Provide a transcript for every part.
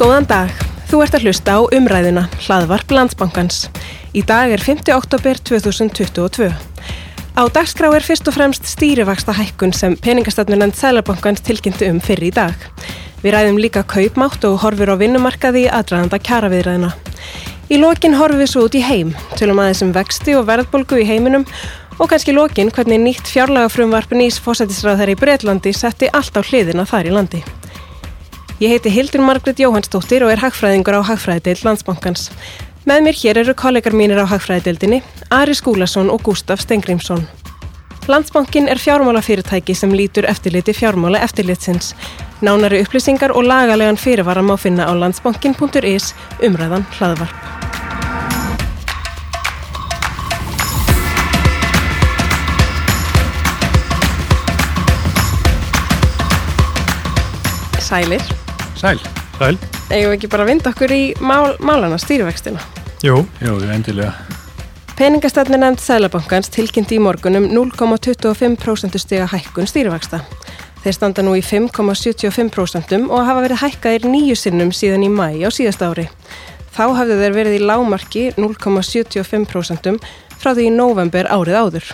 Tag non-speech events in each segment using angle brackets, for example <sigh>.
Góðan dag. Þú ert að hlusta á umræðuna, hlaðvarp Landsbankans. Í dag er 5. oktober 2022. Á dagskrá er fyrst og fremst stýrivaksta hækkun sem peningastafnunand Sælabankans tilkynntu um fyrir í dag. Við ræðum líka kaupmátt og horfur á vinnumarkaði í aðræðanda kjaraviðræðina. Í lokin horfum við svo út í heim, tölum aðeins um vexti og verðbolgu í heiminum og kannski lokin hvernig nýtt fjárlagafrumvarp nýs fósættisráð þær í Breitlandi setti allt á hliðina þar í landi. Ég heiti Hildur Margret Jóhannsdóttir og er hagfræðingur á Hagfræðideild Landsbankans. Með mér hér eru kollegar mínir á Hagfræðideildinni, Ari Skúlason og Gustaf Stengrimsson. Landsbankin er fjármálafyrirtæki sem lítur eftirliti fjármála eftirlitsins. Nánari upplýsingar og lagalegan fyrirvara má finna á landsbankin.is umræðan hlaðvarp. Sælir. Sæl. Sæl. Við ekki bara að vinda okkur í mál, málana stýrivextina? Jú, jú, endilega. Peningastefni nefnd Sælabankans tilkynnti í morgunum 0,25% stiga hækkun stýrivexta. Þeir standa nú í 5,75% og hafa verið hækkaðir nýju sinnum síðan í mæi á síðast ári. Þá hafðu þeir verið í lámarki 0,75% frá því í november árið áður.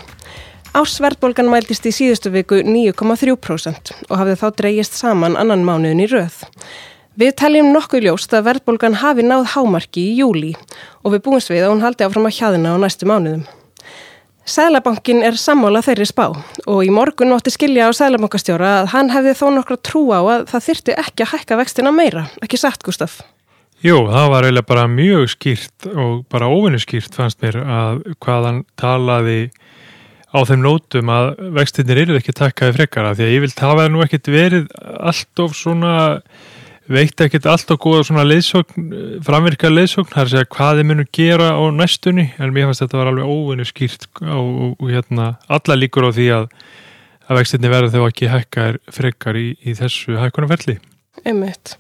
Ásverðbólgan mæltist í síðustu viku 9,3% og hafði þá dreyjist saman annan mánuðin í röð. Við teljum nokkuð ljóst að verðbólgan hafi náð hámarki í júli og við búumst við að hún haldi áfram að hjaðina á næstu mánuðum. Sælabankin er sammála þeirri spá og í morgun ótti skilja á Sælabankastjóra að hann hefði þó nokkra trú á að það þyrti ekki að hækka vextina meira, ekki satt Gustaf? Jú, það var eiginlega bara mjög skýrt og bara óvinni skýrt fannst mér að hvaðan talaði á þeim nótum að vextinnir eru ekki takkaði frekara því að ég vil hafa nú ekkert verið allt of svona veit ekkert allt of góða svona leysögn, framvirkar leysögn þar sé að hvað þið munum gera á næstunni en mér fannst þetta var alveg óvinni skýrt og, hérna alla líkur á því að að vextinni verður þau ekki hækkar frekar í, í þessu hækkunarferli. Einmitt.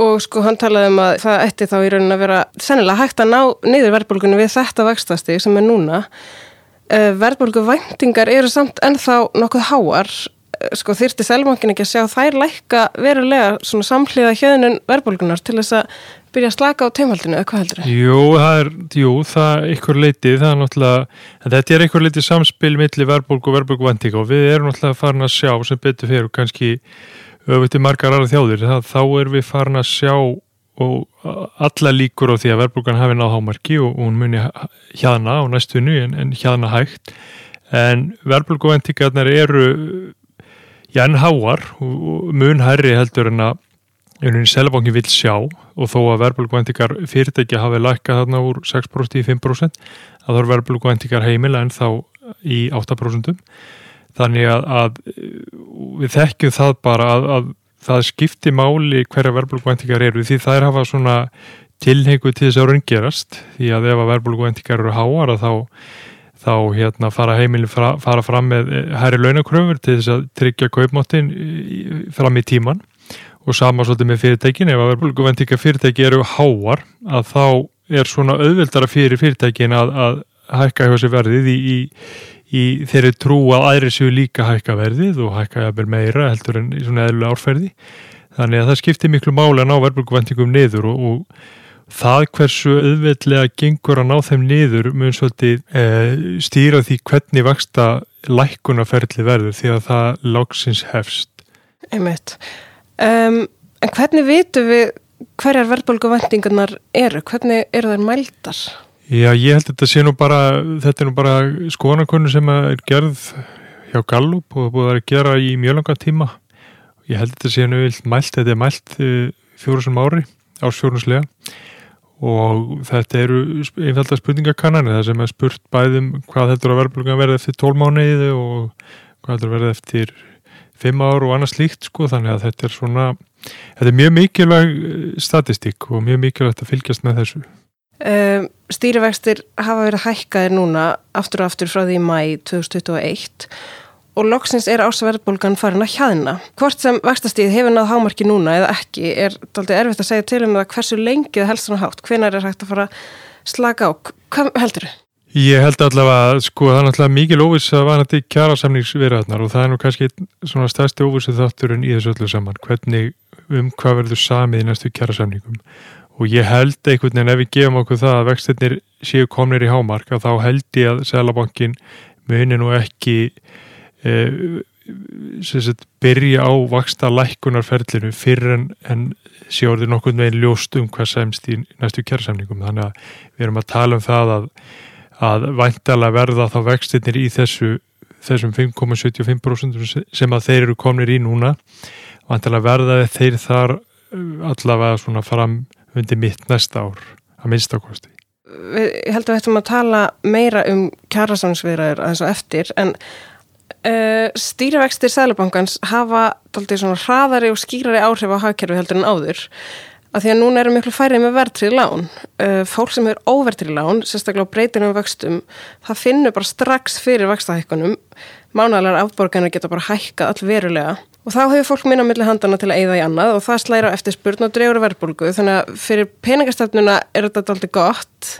Og sko hann talaði um að það ætti þá í raunin að vera sennilega hægt að ná niður verðbólgunni við þetta vextasti sem er núna verðbólgu væntingar eru samt ennþá nokkuð háar eh, sko þyrti selmankin ekki að sjá þær lækka verulega svona samhliða hjöðunum verðbólgunar til þess að byrja að slaka á teimhaldinu, eða hvað heldur þið? Jú, það er, jú, það er ykkur leitið, það er náttúrulega, þetta er ykkur leitið samspil millir verðbólgu og verðbólgu væntinga og við erum náttúrulega farin að sjá sem betur fyrir og kannski öfutið margar aðra þjóðir, það, þá erum við farin að sjá og alla líkur á því að verðbúkan hafi náð hámarki og hún muni hjaðna á næstunni en, en hjaðna hægt. En verðbúkuvendingarnar eru já en háar og mun hærri heldur en að einhvern veginn selvangi vil sjá. Og þó að verðbúkuvendingar fyrirtækja hafi lækkað þarna úr 6% í 5% að þá er verðbúkuvendingar heimila en þá í 8% þannig að, að við þekkjum það bara að, að það skipti máli hverja verðbólkvæntingar eru því það er hafa svona tilhengu til þess að raungerast því að ef að verðbólkvæntingar eru háara þá, þá hérna, fara heimilin fra, fara fram með hæri eh, launakröfur til þess að tryggja kaupmáttin fram í tíman og sama svolítið með fyrirtækin ef að verðbólkvæntingar fyrirtæki eru háar að þá er svona auðvildara fyrir fyrirtækin að, að hækka hjá sig verðið í, í í þeirri trú að aðri séu líka hækka verðið og hækka jafnvel meira heldur en í svona eðlulega árferði þannig að það skiptir miklu máli að ná verðbrukkvæntingum niður og, og það hversu auðveitlega gengur að ná þeim niður mun svolítið e, stýra því hvernig vaksta lækunaferðli verður því að það lágsins hefst Einmitt um, En hvernig vitum við hverjar verðbrukkvæntingarnar eru? Hvernig eru þær mældar? Já, ég held að þetta sé nú bara, þetta er nú bara skoðanakunnu sem er gerð hjá Gallup og búið að gera í mjög langa tíma. Ég held að þetta sé nú vilt mælt, þetta er mælt eh, fjóru sem ári, ásfjórnuslega og þetta eru einfalda spurningakannanir það sem er spurt bæðum hvað heldur að verði eftir tólmániði og hvað heldur að verði eftir fimm ár og annað slíkt sko þannig að þetta er svona, þetta er mjög mikilvæg statistík og mjög mikilvægt að fylgjast með þessu. Um, stýrivextir hafa verið hækkaðir núna aftur og aftur frá því mæ 2021 og loksins er ásverðbólgan farin að hjaðina. Hvort sem vextastíð hefur náð hámarki núna eða ekki er aldrei erfitt að segja til um það hversu lengið helst svona hátt, hvenar er hægt að fara slaka á. Hvað heldur þau? Ég held allavega, sko, það er náttúrulega mikil óviss að vanandi kjara samningsverðarnar og það er nú kannski svona stærsti óvissu þátturinn í þessu öllu saman. Hvernig um hvað verður samið í næstu kjærasamningum og ég held einhvern veginn ef við gefum okkur það að vextinnir séu komnir í hámark að þá held ég að Sælabankin muni nú ekki e, sagt, byrja á vaksta lækkunarferlinu fyrir en, en sé orðið nokkurn veginn ljóst um hvað semst í næstu kjærasamningum þannig að við erum að tala um það að, að væntalega verða þá vextinnir í þessu þessum 5,75% sem að þeir eru komnir í núna. Væntalega verða þeir þar allavega svona fram undir mitt næsta ár að minnstakosti. Ég held að við ættum að tala meira um kjærasamsviðraður aðeins og eftir en uh, stýrivextir Sælubankans hafa doldið svona hraðari og skýrari áhrif á hagkerfi heldur en áður að því að núna eru miklu færið með verðtrið lán. Uh, fólk sem er óverðtrið lán, sérstaklega á breytinum vöxtum, það finnur bara strax fyrir vextahækkunum. Mánælar afborgarnir geta bara hækkað all verulega Og þá hefur fólk minna millir handana til að eigða í annað og það slæra eftir spurn og dreyður verðbólgu þannig að fyrir peningastefnuna er þetta alltaf gott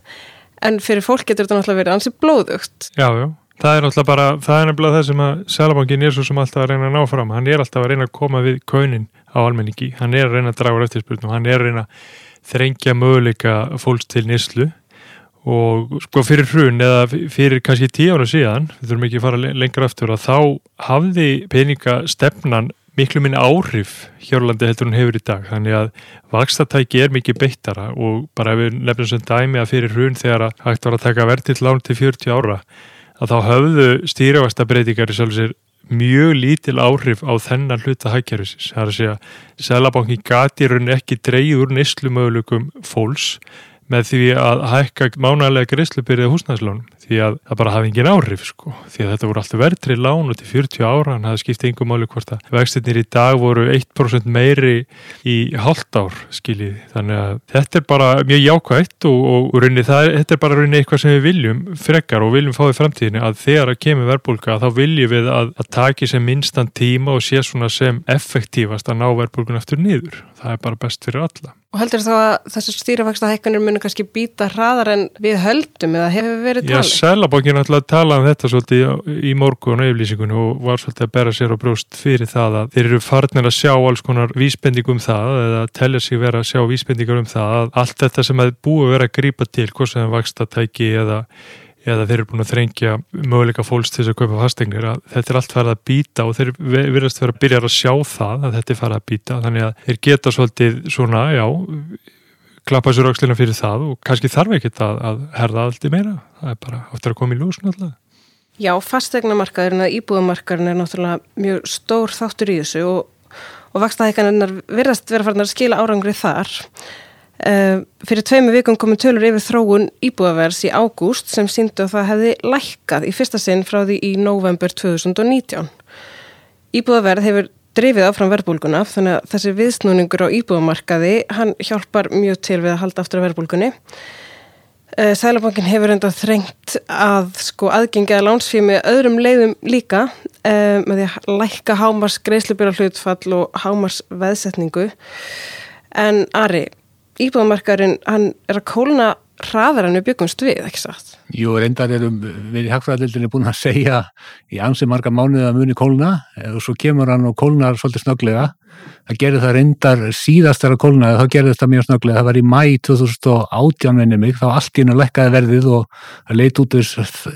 en fyrir fólk getur þetta náttúrulega verið ansið blóðugt. Já, já, það er náttúrulega bara, það er nefnilega það sem að Sælabankin er svo sem alltaf að reyna að ná fram. Hann er alltaf að reyna að koma við kaunin á almenningi, hann er að reyna að draga eftir spurn og hann er að reyna að þrengja möguleika fólks til nýslu og sko fyrir hrun eða fyrir kannski tíu ára síðan, við þurfum ekki að fara lengra aftur að þá hafði peningastefnan miklu minni áhrif hjárlandi heldur hún hefur í dag þannig að vakstatæki er mikið beittara og bara ef við nefnum sem dæmi að fyrir hrun þegar að hægt var að taka verðill lán til 40 ára að þá höfðu stýrjavastabreitingar í sjálfsir mjög lítil áhrif á þennan hluta hækjærusis. Það er að segja, Sælabanki gati raun ekki dreyður neslumöðlukum fólks með því að hækka mánalega greiðslubyrðið húsnæðslánum því að það bara hafi engin áhrif sko. Því að þetta voru alltaf verðri lánu til 40 ára en það skipti yngum máli hvort að vextinnir í dag voru 1% meiri í halvt ár skiljið þannig að þetta er bara mjög jákvægt og, og rauninni, það, þetta er bara rauninni eitthvað sem við viljum frekar og viljum fá í framtíðinu að þegar að kemur verðbólka þá viljum við að, að taki sem minnstan tíma og sé svona sem effektífast að ná verðbólkun eftir niður. Það er bara best fyrir alla. Og heldur þá að þessu stýrifæksta hækkanir munir kannski býta hraðar en við höldum eða hefur verið talið? Já, Sælabokkin ætlaði að tala um þetta svolítið í morgun og yfirlýsingunni og var svolítið að bera sér á brjóst fyrir það að þeir eru farnir að sjá alls konar vísbendingum um það eða telja sig vera að sjá vísbendingar um það að allt þetta sem hefði búið að vera að grípa til, hvort sem vaksta tæki eða eða þeir eru búin að þrengja möguleika fólks til þess að kaupa fastegnir að þetta er allt farið að býta og þeir verðast vera að byrja að sjá það að þetta er farið að býta þannig að þeir geta svolítið svona, já klappa sér aukslina fyrir það og kannski þarf ekki að, að herða allt í meira. Það er bara áttur að koma í lúsn alltaf Já, fastegnamarkaðurinn að íbúðamarkaðurinn er náttúrulega mjög stór þáttur í þessu og, og vakstaðíkaninnar verðast vera farin að skila árangri þar. Uh, fyrir tveimu vikum komum tölur yfir þróun íbúðavers í ágúst sem síndu að það hefði lækkað í fyrsta sinn frá því í november 2019. Íbúðaverð hefur drifið áfram verðbólguna þannig að þessi viðsnúningur á íbúðamarkaði hann hjálpar mjög til við að halda aftur að verðbólgunni. Uh, Sælabankin hefur enda þrengt að sko aðgengja lánsfími öðrum leiðum líka uh, með því að lækka hámars greiðslubýra hlutfall og hámars veðsetningu en Ari íbúðamarkaðurinn, hann er að kólna hraðar en við byggumst við, ekki satt? Jú, reyndar erum við í Hagfræðildinni búin að segja í ansi marga mánuðið að muni kólna og svo kemur hann og kólnar svolítið snöglega það gerði það reyndar síðast þegar kólnaði, þá gerði þetta mjög snögglega. Það var í mæ 2018 minni mig. Þá allt í hennu lekkaði verðið og leit út,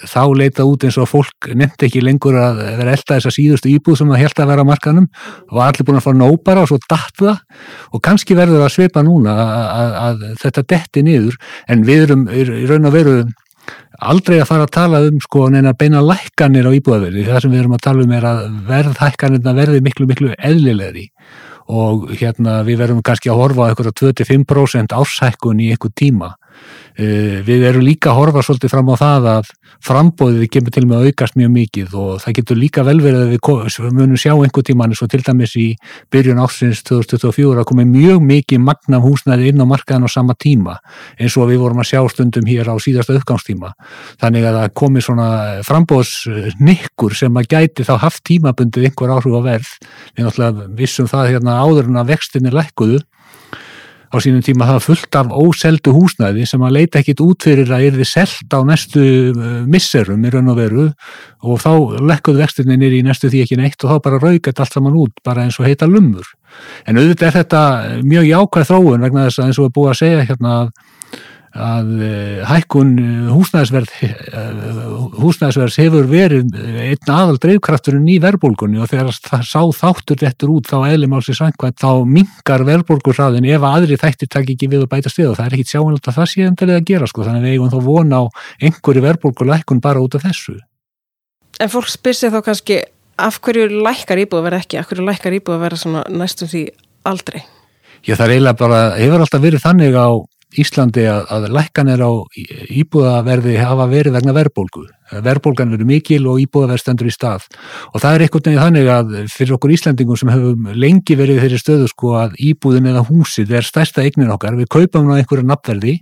þá leitað út eins og fólk nefndi ekki lengur að vera elda þessa síðustu íbúð sem það held að vera á markanum og allir búin að fara nópara og svo datt það. Og kannski verður það að sveipa núna að, að, að þetta detti niður. En við erum í raun og veru aldrei að fara að tala um sko neina beina lækkanir á íbúðaverði. Það sem við erum að tala um er að verðhækkanirna verði miklu miklu eðlilegri og hérna við verðum kannski að horfa á eitthvað 25% ásækkun í einhver tíma við erum líka að horfa svolítið fram á það að frambóðið kemur til með að aukast mjög mikið og það getur líka vel verið að við munum sjá einhver tíman eins og til dæmis í byrjun ásins 2024 að komi mjög mikið magnam húsnæði inn á markaðan á sama tíma eins og við vorum að sjá stundum hér á síðasta uppgangstíma. Þannig að það komi svona frambóðsnikkur sem að gæti þá haft tímabundið einhver áhrif á verð. Við náttúrulega vissum það hérna áður en að vextinni lækkuðu á sínum tíma það fullt af óseldu húsnæði sem að leita ekkit út fyrir að yrði selt á næstu uh, misserum í raun og veru og þá lekkuðu vextinni nýri í næstu því ekki neitt og þá bara raugat allt saman út bara eins og heita lumur. En auðvitað er þetta mjög jákvæð þróun vegna þess að eins og við búum að segja hérna að að eh, hækkun eh, húsnæðisverð eh, hefur verið einn aðal dreifkrafturinn í verðbólgunni og þegar það sá þáttur réttur út þá eðlimálsins svangvægt þá mingar verðbólgurraðin ef aðri þættir takk ekki við að bæta stið og það er ekki sjáanlegt að það sé endilega að gera sko þannig að við eigum þá vona á einhverju verðbólgulækkun bara út af þessu. En fólk spyr sér þá kannski af hverju lækkar íbúið að vera ekki, af hverju lækkar íbúið að vera næstum því aldrei? Já það er eiginlega bara, hefur alltaf verið þannig á Íslandi að, að lækkanir á íbúðaverði hafa verið vegna verðbólgu. Verðbólgan verið mikil og íbúðaverð stendur í stað. Og það er einhvern veginn þannig að fyrir okkur Íslandingum sem hefum lengi verið þeirri stöðu sko að íbúðin eða húsið er stærsta eignin okkar. Við kaupum á einhverju nafnverði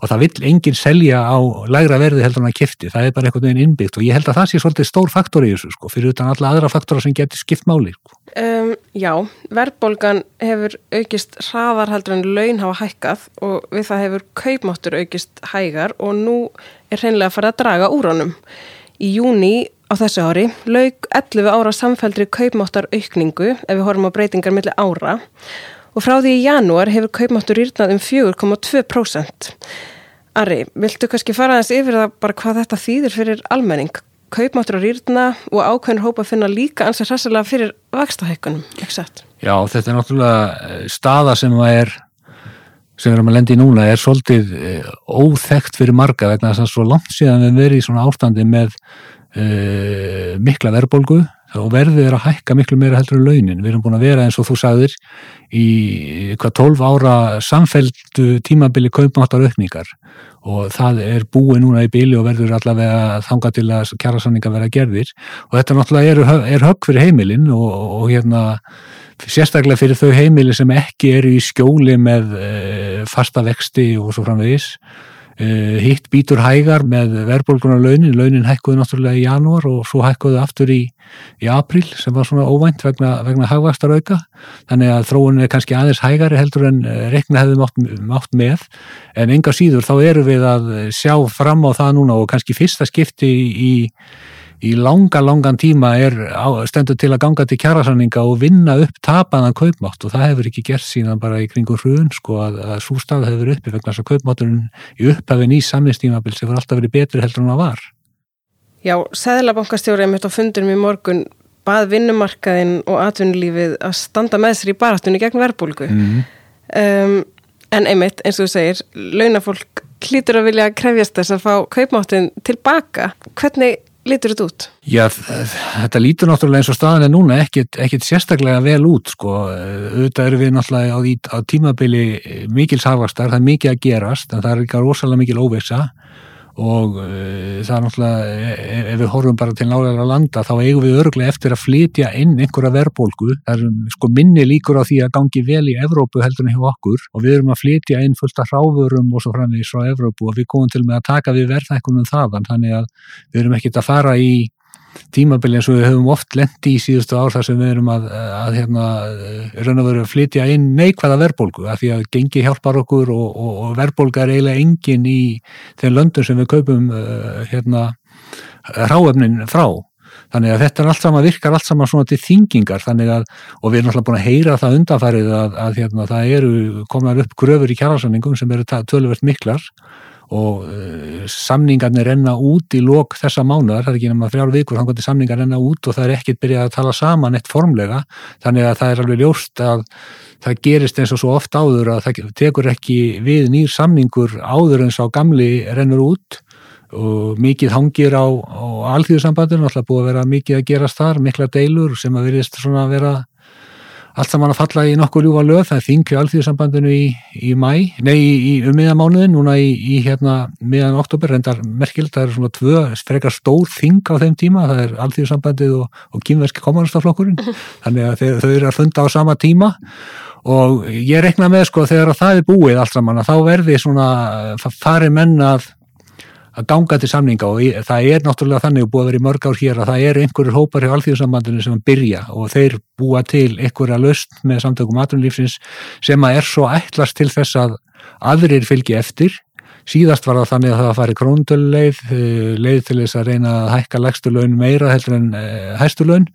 og það vill enginn selja á lægra verði heldur en að kifti. Það er bara einhvern veginn innbyggt og ég held að það sé svolítið stór faktor í þessu sko fyrir utan alla aðra faktora sem getur skipt máli. Sko. Um, já, verðbólgan hefur aukist hraðar heldur en laun hafa hækkað og við það hefur kaupmáttur aukist hægar og nú er hreinlega að fara að draga úr honum. Í júni á þessu ári laug 11 ára samfældri kaupmáttar aukningu ef við horfum á breytingar millir ára og frá því í janúar hefur kaupmáttur írnað um 4,2%. Ari, viltu kannski fara aðeins yfir það bara hvað þetta þýðir fyrir almenning? Kaupmáttur á rýrna og ákveðin hópa að finna líka ansið hræsilega fyrir vakstahækkunum, ekki sett? Já, þetta er náttúrulega eh, staða sem að er sem við erum að lendi í núna er svolítið eh, óþekkt fyrir marga vegna þess að svo langt síðan við verðum í svona ástandi með uh, mikla verðbólgu og verðið er að hækka miklu meira heldur en launin. Við erum búin að vera eins og þú sagðir í hvað 12 ára samfelldu tímabili kaupmáttar aukningar. Og það er búið núna í bíli og verður allavega þanga til að kjærasanninga vera gerðir. Og þetta náttúrulega er, er högg fyrir heimilin og, og, hérna sérstaklega fyrir þau heimili sem ekki eru í skjóli með e, fasta vexti og svo framvegis hitt býtur hægar með verðbólkunar launin, launin hækkuði náttúrulega í janúar og svo hækkuði aftur í, í april sem var svona óvænt vegna, vegna hagvastar auka, þannig að þróunin er kannski aðeins hægari heldur en eh, rekna hefði mátt, mátt með, en enga síður þá eru við að sjá fram á það núna og kannski fyrsta skipti í, í í langa, langan tíma er stendur til að ganga til kjærasanninga og vinna upp tapaðan kaupmátt og það hefur ekki gert síðan bara í kringu hrun sko að, að svo stað hefur uppi vegna þess að kaupmátturinn í upphafin í samnistímabil sem var alltaf verið betri heldur en það var. Já, Sæðlabankastjórið mitt á fundunum í morgun bað vinnumarkaðinn og atvinnulífið að standa með sér í barastunni gegn verbulgu. Mm -hmm. um, en einmitt, eins og þú segir, launafólk hlýtur að vilja krefjast þess að fá kaupmáttin tilbaka. Hvernig lítur þetta út? Já, þetta lítur náttúrulega eins og staðan er núna ekkit sérstaklega vel út sko, auðvitað eru við náttúrulega á, á tímabili mikils hafastar, það er mikið að gerast en það er ekki rosalega mikil óvisa og uh, það er náttúrulega e, e, ef við horfum bara til nálega landa þá eigum við örglega eftir að flytja inn einhverja verðbólgu, það er sko minni líkur á því að gangi vel í Evrópu heldur en hjá okkur. Og við erum að flytja inn fullt af hráfurum og svo framvegis frá Evrópu. Og við komum til með að taka við verðækkunum þaðan, þannig að við erum ekkit að fara í tímabili eins og við höfum oft lendi í síðustu ár þar sem við erum að, að hérna, raun og veru að flytja inn neikvæða verðbólgu af því að gengi hjálpar okkur og, og, og verðbólga er eiginlega engin í þeim löndum sem við kaupum uh, hérna, ráefnin frá. Þannig að þetta er allt saman, virkar allt saman svona til þingingar þannig að, og við erum alltaf búin að heyra það undanfærið að, að hérna, það eru komnar upp gröfur í kjærarsanningum sem eru töluvert miklar og uh, samningarnir renna út í lok þessa mánuðar, það er ekki nema þrjár vikur þannig að samningar renna út og það er ekkit byrjað að tala saman eitt formlega. Þannig að það er alveg ljóst að það gerist eins og svo oft áður að það tekur ekki við nýr samningur áður eins á gamli rennur út. Og mikið hangir á, á alþjóðsambandinu, alltaf búið að vera mikið að gerast þar, mikla deilur sem að verðist svona að vera allt saman að falla í nokkuð ljúfa lög, það er þingri alþjóðsambandinu í, í mæ, nei í um miðamánuðin, núna í, í hérna miðan oktober, reyndar merkild, það er svona tvö frekar stór þing á þeim tíma, það er alþjóðsambandið og, og kýmverski komunastaflokkurinn, <laughs> þannig að þeir, þau eru að funda á sama tíma. Og ég rekna með sko þegar það er búið allt saman að þá verði svona, það fari menna að ganga til samninga og það er náttúrulega þannig búið að vera í mörg ár hér að það eru einhverjur hópar hjá alþjóðsambandinu sem byrja og þeir búa til einhverja löst með samtökum aðrunlífsins sem að er svo ætlast til þess að aðrir fylgi eftir. Síðast var það þannig að það fari krónduleið eh, leið til þess að reyna að hækka legstu laun meira heldur en eh, hæstu laun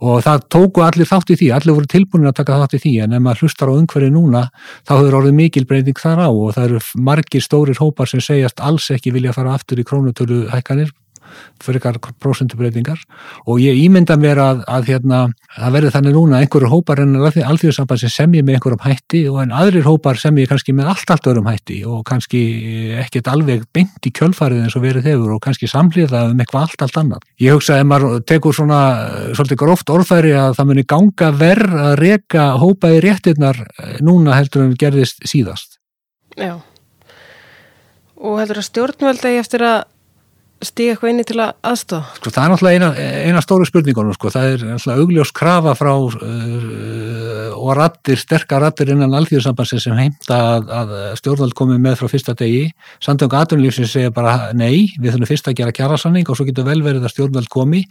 og það tóku allir þátt í því, allir voru tilbúin að taka þátt í því en ef maður hlustar á umhverju núna þá hefur orðið mikil breyting þar á og það eru margir stórir hópar sem segjast alls ekki vilja fara aftur í krónutölu hækkanir fyrir ykkar prósundubreitingar og ég ímynda mér að, að hérna, það verður þannig núna einhverju hópar en alþjóðsamband sem semji með einhverjum hætti og en aðrir hópar semji kannski með allt allt öðrum hætti og kannski ekkert alveg beint í kjölfarið eins og verið hefur og kannski samlýðað um eitthvað allt allt annað. Ég hugsa að maður tekur svona svolítið gróft orðfæri að það muni ganga verð að reka hópa í réttirnar eh, núna heldur en gerðist síðast. Já og heldur að stjórnvölda ég eftir að stíga eitthvað inni til að aðstofa? Sko það er náttúrulega eina, eina stóru spurningunum sko, það er náttúrulega augljós krafa frá uh, og rattir, sterkar rattir innan alþjóðsambansin sem heimta að, að stjórnvald komið með frá fyrsta degi. Samtöng aðunlífsins segja bara nei, við þurfum fyrst að gera kjærasanning og svo getur vel verið að stjórnvald komi.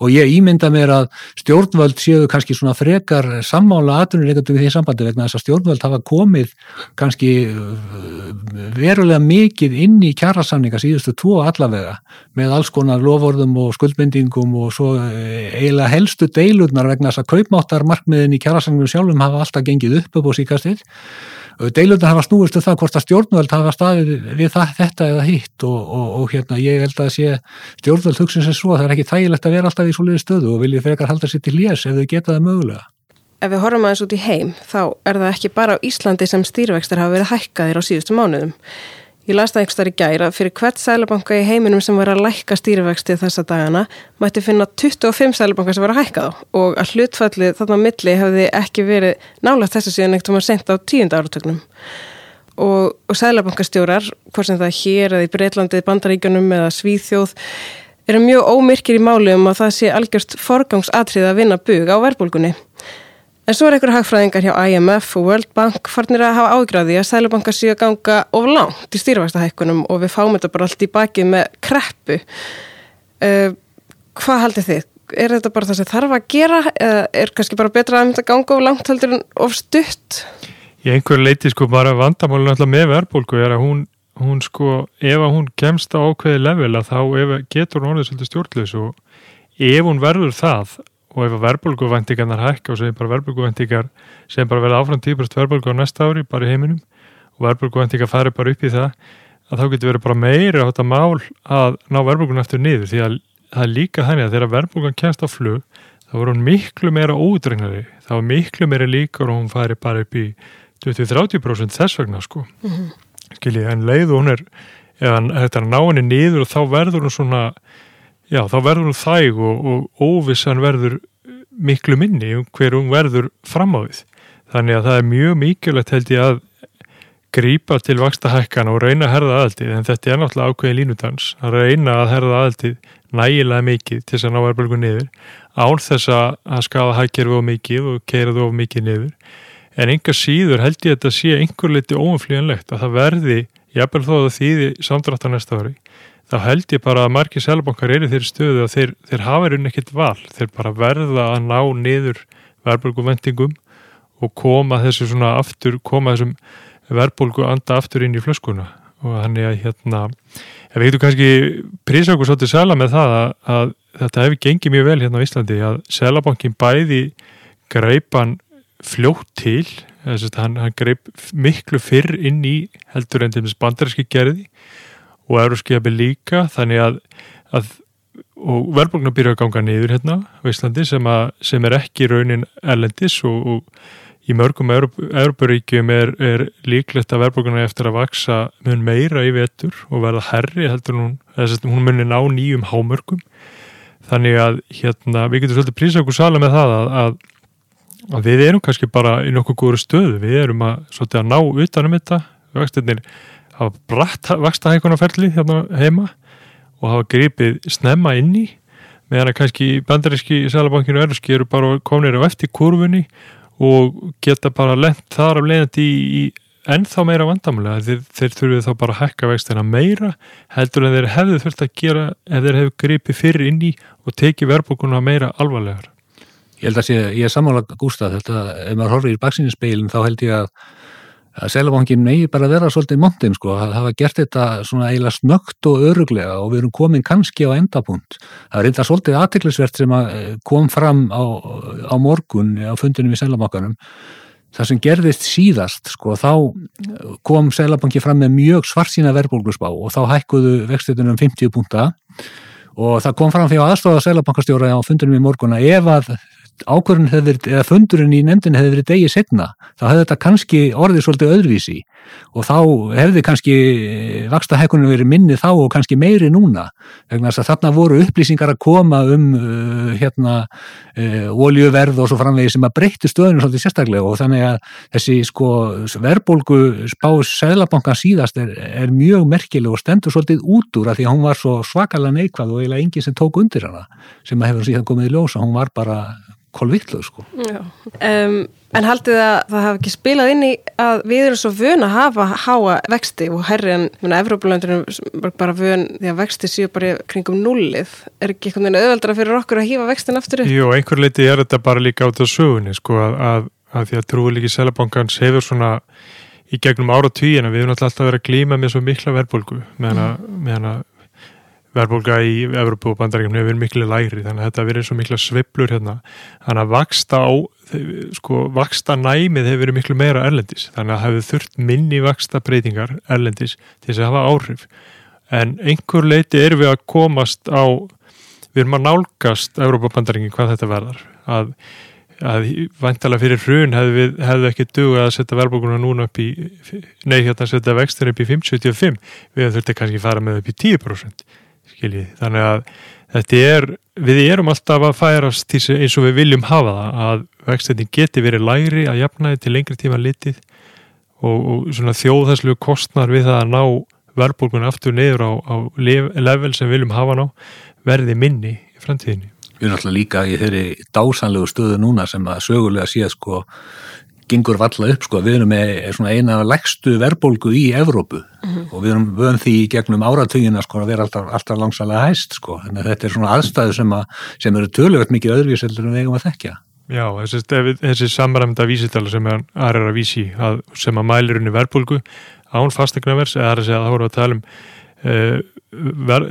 Og ég ímynda mér að stjórnvald séu kannski svona frekar sammála aðunlífsleikandu við því sambandi vegna þess að stjórnvald hafa komið kannski uh, verulega mikið inn í kjærasanninga síðustu tvo allavega með alls konar lofórðum og skuldbindingum og svo eh, eiginlega helstu deilurnar vegna þess að kaupmáttarmarkmiðin í kjærasangnum sjálfum hafa alltaf gengið upp upp á síkastið. Deilurnar hafa snúist um það hvort að stjórnvöld hafa staðið við það, þetta eða hitt og, og, og hérna ég held að sé stjórnvöld hugsin sem svo að það er ekki þægilegt að vera alltaf í svoleiði stöðu og viljið frekar halda sér til lés ef þau geta það mögulega. Ef við horfum aðeins út í heim þá er það ekki bara á Íslandi sem stýrvextir hafa verið hækkaðir á síðustu mánuðum. Ég las það einhverstaðar í gæra fyrir hvert sælabanka í heiminum sem var að lækka stýrivexti þessa dagana mætti finna 25 sælabanka sem var að hækka þá og að hlutfallið þarna milli hefði ekki verið nálagt þessu síðan eitt um að senda á tíunda áratögnum. Og, og sælabankastjórar, hvort sem það hér eða í Breitlandi, Bandaríkanum eða Svíþjóð, eru mjög ómyrkir í máli um að það sé algjörst forgangsatrið að vinna bug á verbulgunni. En svo er einhverja hagfræðingar hjá IMF og World Bank farnir að hafa ágráði að sælubankar séu að ganga of langt í stýrvægstahækkunum og við fáum þetta bara allt í bakið með kreppu. Uh, hvað haldir þið? Er þetta bara það sem þarf að gera eða er kannski bara betra að að ganga of langt heldur en of stutt? Í einhverju leiti sko bara vandamálun alltaf með verðbólku er að hún, hún sko ef hún kemst á ákveði level að þá getur hún orðið svolítið stjórnleis og ef hún verður það og ef að verbulguvæntingarnar hækka og segjum bara verbulguvæntingar segjum bara verða áfram 10% verbulgu á næsta ári bara í heiminum og verbulguvæntingar fari bara upp í það að þá getur verið bara meira á þetta mál að ná verbulgun eftir niður. Því að það er líka þannig að þegar verbulgan kemst á flug þá voru hún miklu meira ódregnari þá er miklu meira líkar og hún fari bara upp í 20-30% þess vegna sko. Mm -hmm. skiljið en leið og hún er ef þetta er að ná henni niður og þá verður hún svona Já, þá verður hún þæg og, og óvissan verður miklu minni um hver hún verður fram á því. Þannig að það er mjög mikilvægt held ég að grýpa til vakstahækkan og reyna að herða aðaldið, en þetta er náttúrulega ákveðin línutans, að reyna að herða aðaldið nægilega mikið til þess að ná verðbölgu niður, án þess að skafa hækkerfi of mikið og keira þú of mikið niður. En enga síður held ég að þetta sé einhver liti óumflíjanlegt að það verði, jafnvel þó að þýði samdráttar næsta ári, þá held ég bara að margir selbankar eru þeirri stöðu að þeir, þeir hafa einhvern ekkert val, þeir bara verða að ná niður verðbólguvendingum og koma þessu svona aftur, koma þessum verðbólgu anda aftur inn í flöskuna. Og hann er að hérna ef við getum kannski prísa okkur svolítið sela með það að, að þetta hefur gengið mjög vel hérna á Íslandi að selabankin bæði greipan fljótt til þess að hann, hann greip miklu fyrr inn í heldur enn til þess bandarinski gerði og euróskiabi líka þannig að, að og verðbólgna byrja að ganga niður hérna á Íslandi sem, að, sem er ekki raunin erlendis og, og í mörgum Európaríkjum er, er líklegt að verðbólgna eftir að vaksa mun meira í vetur og verða herri heldur hún, þess að hún munir ná nýjum hámörgum þannig að hérna við getum svolítið prísa okkur sala með það að, að, að við erum kannski bara í nokkuð góður stöðu, við erum að, að ná utanum þetta, vextinnir hafa bratt vakstahækunarferli hérna heima og hafa gripið snemma inn í meðan að kannski bandaríski í Sælabankinu Erlski eru bara kominir á eftir kurfunni og geta bara lent þar af leiðandi í, í ennþá meira vandamulega þeir, þeir þurfið þá bara að hækka vextina meira heldur en þeir hefðu þurft að gera ef þeir hefðu gripið fyrir inn í og tekið verðbókuna meira alvarlegar. Ég held að sé, ég er sammála Gústaf þetta, ef maður horfir í baksinninspeilin þá held ég að, að Sælabankin megi bara vera svolítið montin sko, að hafa gert þetta svona eiginlega snögt og öruglega og við erum komin kannski á endapunkt. Það er reynda svolítið aðtiklisvert sem að eh, kom fram á, á morgun á fundinum í Sælabankanum það sem gerðist síðast sko, þá kom Sælabanki fram með mjög svarsýna verðbólgusbá og þá hækkuðu vextitunum 50 punta og það kom fram fyrir aðstofa Sælabankastjóra á fundinum í morgun að ef að ákvörðun hefði verið, eða fundurinn í nefndin hefði verið degið setna, þá hefði þetta kannski orðið svolítið öðruvísi. Og þá hefði kannski vaksta hækkunum verið minni þá og kannski meiri núna vegna þess að þarna voru upplýsingar að koma um uh, hérna uh, oljuverð og svo framvegi sem að breytti stöðunum svolítið sérstaklega. Og þannig að þessi sko verbolgu spás Sæðlabankan síðast er, er mjög merkileg og stendur svolítið út úr að því að hún var svo svakalega neikvað og eiginlega enginn sem tók undir hana sem að hefur síðan komið í ljósa, hún var bara kolvittlu sko. Um, en haldið að það hafi ekki spilað inn í að við erum svo vön að hafa háa vexti og herri en Evrópulöndunum bara vön því að vexti séu bara kringum nullið. Er ekki einhvern veginn auðveldra fyrir okkur að hýfa vextin aftur upp? Jú, einhver leiti er þetta bara líka át á sögunni sko að, að, að því að trúið líki Sælabankans hefur svona í gegnum ára tíina við erum alltaf verið að glíma með svo mikla verðbólgu meðan að verðbólga í Evropu og bandarækjum hefur verið miklu lægri þannig að þetta verið eins og mikla sveplur hérna. Þannig að vaksta á sko vaksta næmið hefur verið miklu meira erlendis þannig að hefur þurft minni vaksta breytingar erlendis til þess að hafa áhrif. En einhver leiti er við að komast á við erum að nálgast Evropu og bandarækjum hvað þetta verðar að, að vantala fyrir hrun hefðu hefðu ekki dugað að setja verðbólguna núna upp í nei hérna setja vextur upp í 5,75 við þurftum kannski fara með upp í 10% skiljið, þannig að þetta er, við erum alltaf að færast eins og við viljum hafa það að vextending geti verið læri að jafnaði til lengri tíma litið og, og svona þjóðhæslu kostnar við það að ná verðbólkunni aftur neyður á, á level sem við viljum hafa ná verði minni í framtíðinni. Við erum alltaf líka í þeirri dásanlegu stöðu núna sem að sögulega sé sko gengur valla upp sko, við erum með eina legstu verðbólgu í Evrópu mm -hmm. og við erum vöðum því gegnum áratugina sko að vera alltaf, alltaf langsalega hæst sko, en þetta er svona aðstæðu sem, að, sem eru töluvert mikið öðruvíseldur en við eigum að þekkja. Já, þessi, þessi samræmda vísitala sem er aðra að vísi að, sem að mælir unni verðbólgu án fastegnavers eða að segja að það voru að tala um uh, ver,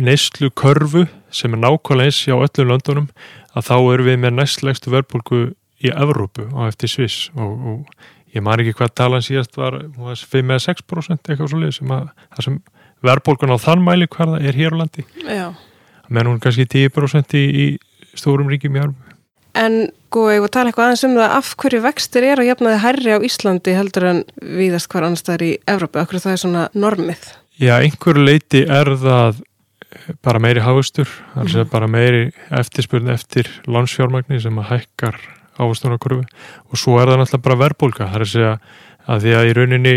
neyslu körfu sem er nákvæmlega eins á öllum löndunum að þá eru við með næstlegstu verðbólgu í Evrópu á eftir Sviss og, og ég man ekki hvað talan síðast var 5-6% eitthvað svolítið sem að það sem verðbólgun á þann mæli hverða er hér á landi. Menn hún kannski 10% í, í stórum ríkjum í Evrópu. En góði, ég var að tala eitthvað aðeins um það af hverju vextir er að jafnaði herri á Íslandi heldur en viðast hver annars það er í Evrópu, hverju það er svona normið? Já, einhverju leiti er það bara meiri hafustur, mm bara meiri eftirspurn eftir landsfjármagni sem að hækkar ávastunarkurfu og svo er það náttúrulega bara verbulga það er að segja að því að í rauninni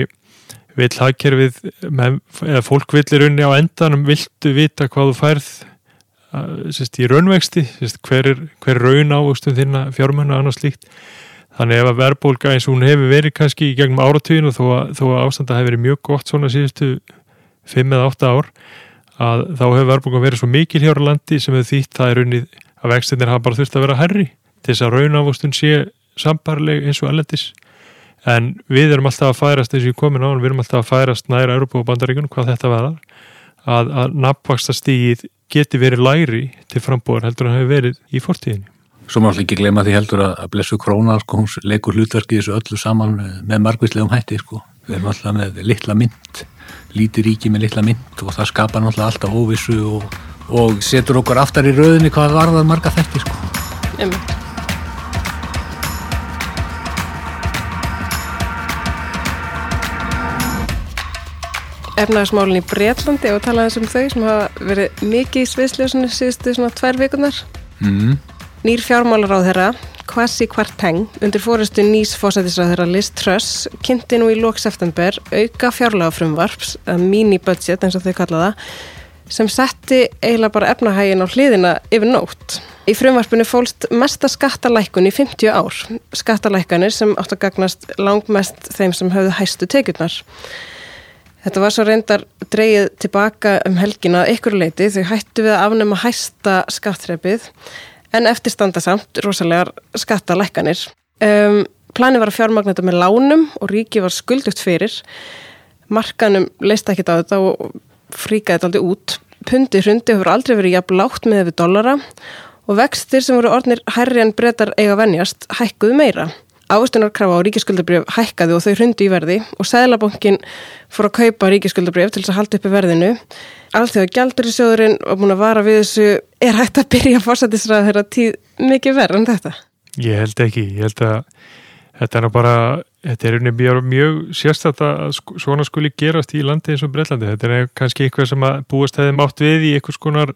vill hagkerfið eða fólk vill í rauninni á endanum viltu vita hvað þú færð sérst, í raunvexti sérst, hver er hver raun ávastum þinna fjármennu og annars líkt þannig ef að verbulga eins og hún hefur verið kannski í gegnum áratuginu þó að, þó að ástanda hefur verið mjög gott svona síðustu 5 eða 8 ár að þá hefur verbulga verið svo mikil hér á landi sem hefur þýtt það er raunnið að vextinir hafa bara þurft að vera herri til þess að raunávostun sé sambarleg eins og ellendis en við erum alltaf að færast eins og ég komin á við erum alltaf að færast næra Európa og Bandaríkun hvað þetta var að, að nafnvaksta stíð geti verið læri til frambúar heldur að það hefur verið í fortíðinni Svo má alltaf ekki glema því heldur að blessu krónar sko, hún leikur hlutverki þessu öllu saman með margvíslegum hætti sko. við erum alltaf með litla mynd líti ríki með litla mynd og það skapar alltaf óvissu og, og setur okkur aftar í rauðinni hvað varðar marga þætti sko. Efnaðarsmálinn í Breitlandi og talaði um þau sem hafa verið mikið í sviðsljósinu síðustu svona tvær vikunar mm. Nýr fjármálaráð þeirra Kwasi Kwarteng undir fórustu nýs fósætisráð þeirra Liz Truss kynnti nú í lók september auka fjárlagafrumvarps mini-budget eins og þau kallaða sem setti eiginlega bara efnahægin á hliðina yfir nótt. Í frumvarpinu fólst mesta skattalækun í 50 ár, skattalækanir sem átt að gagnast langmest þeim sem höfðu hæstu tekjurnar. Þetta var svo reyndar dreyið tilbaka um helgina ykkur leiti þau hættu við að afnema hæsta skattrepið en eftirstanda samt rosalega skattalækkanir. Um, plani var að fjármagna þetta með lánum og ríki var skuldugt fyrir. Markanum leist ekki á þetta og fríkaði þetta aldrei út. Pundi hrundi hefur aldrei verið jafn látt með við dollara og vextir sem voru orðnir herri en breytar eiga venjast hækkuðu meira. Ávestunarkrafa á ríkiskuldabrjöf hækkaði og þau hrundi í verði og Sæðlabankin fór að kaupa ríkiskuldabrjöf til þess að halda uppi verðinu. Allþjóða gældur í sjóðurinn og búin að vara við þessu er hægt að byrja að fórsættisræða þeirra tíð mikið verð en þetta? Ég held ekki, ég held að þetta er bara, þetta er mjög, mjög sérstætt að svona skuli gerast í landi eins og Breitlandi. Þetta er kannski eitthvað sem að búast hefði mátt við í einhvers konar,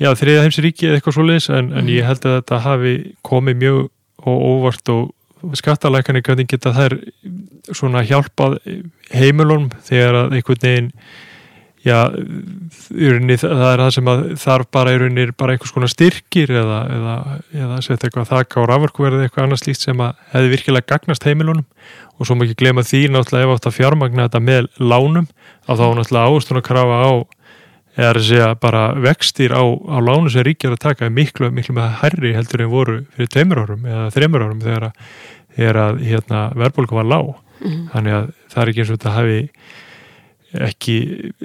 já þriða heimsríki eða eitthvað svoleiðis en, en ég held að þetta hafi komið mjög og óvart og skattalækani hvernig geta þær svona hjálpað heimilunum þegar að einhvern veginn já, það er það sem að þarf bara í rauninni bara einhvers konar styrkir eða, eða, eða setja eitthvað þakka á rafverku eitthvað annars líkt sem að hefði virkilega gagnast heimilunum. Og svo má ekki glema því náttúrulega ef átt að fjármagna þetta með lánum að þá náttúrulega ástun að krafa á eða að segja bara vextir á, á lánu sem ríkjar að taka er miklu, miklu með hærri heldur en voru fyrir tveimur árum eða þreimur árum þegar að, að hérna, verðbólku var lág mm. þannig að það er ekki eins og þetta hafi ekki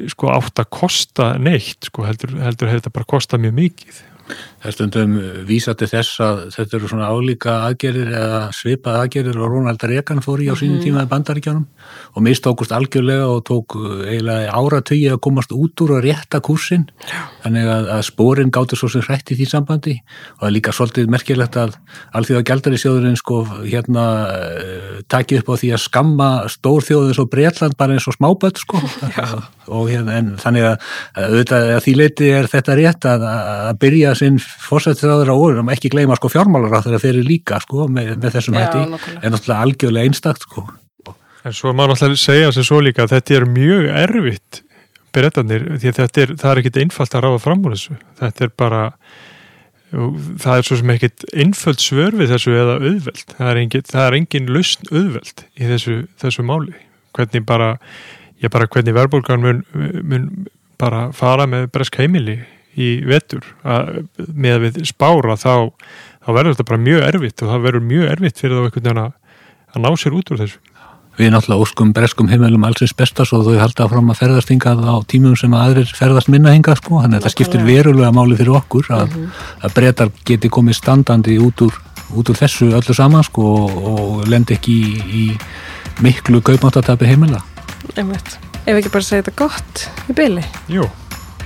sko átt að kosta neitt sko heldur, heldur hefur þetta bara kostað mjög mikið Það er stundum vísa til þess að þetta eru svona álíka aðgerir eða svipað aðgerir og Rónald Reagan fór í á sínum mhm. tíma í bandaríkjónum og mistókust algjörlega og tók eiginlega áratögi að komast út úr að rétta kursin þannig að, að spórin gáttur svo sem hrætt í því sambandi og það er líka svolítið merkilegt að allþjóða gældari sjóðurinn sko hérna uh, takið upp á því að skamma stórþjóður svo Breitland bara eins og smáböld sko. Og hérna en þannig að, að, að því leiti er þetta rétt að byrja sinn fórsættisraður á orðum, ekki gleyma sko fjármálaráður að þeir eru líka sko með, með þessum hætti, en náttúrulega algjörlega einstakt sko. En svo maður náttúrulega segja sem svo líka að þetta er mjög erfitt breytanir, því að þetta er, það er ekkit einfalt að ráða fram úr þessu, þetta er bara það er svo sem ekkit einföld svör við þessu eða auðveld, það er engin, það er engin lausn auðveld í þessu, þessu máli, hvernig bara ég bara hvernig verðbólgan mun, mun bara fara með bresk heimili í vetur að, með að við spára þá, þá verður þetta bara mjög erfitt og það verður mjög erfitt fyrir þá einhvern veginn að, að ná sér út úr þessu. Við náttúrulega óskum breskum heimilum allsins bestas og þau halda fram að ferðast hingað á tímum sem að aðrir ferðast minna hingað sko, þannig að það skiptir verulega máli fyrir okkur að, mm -hmm. að breytar geti komið standandi út úr, út úr þessu öllu saman sko og, og lendi ekki í, í miklu kaupmáttatabi heimila. Einmitt. Ef ekki bara segja þetta gott í byli. Jú.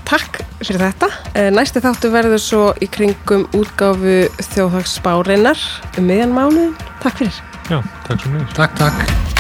Takk fyrir þetta. Eh, næsti þáttu verður svo í kringum útgáfu þjóðhagsspáreinar um miðjan mánu. Takk fyrir. Já, takk svo mjög. Takk, takk.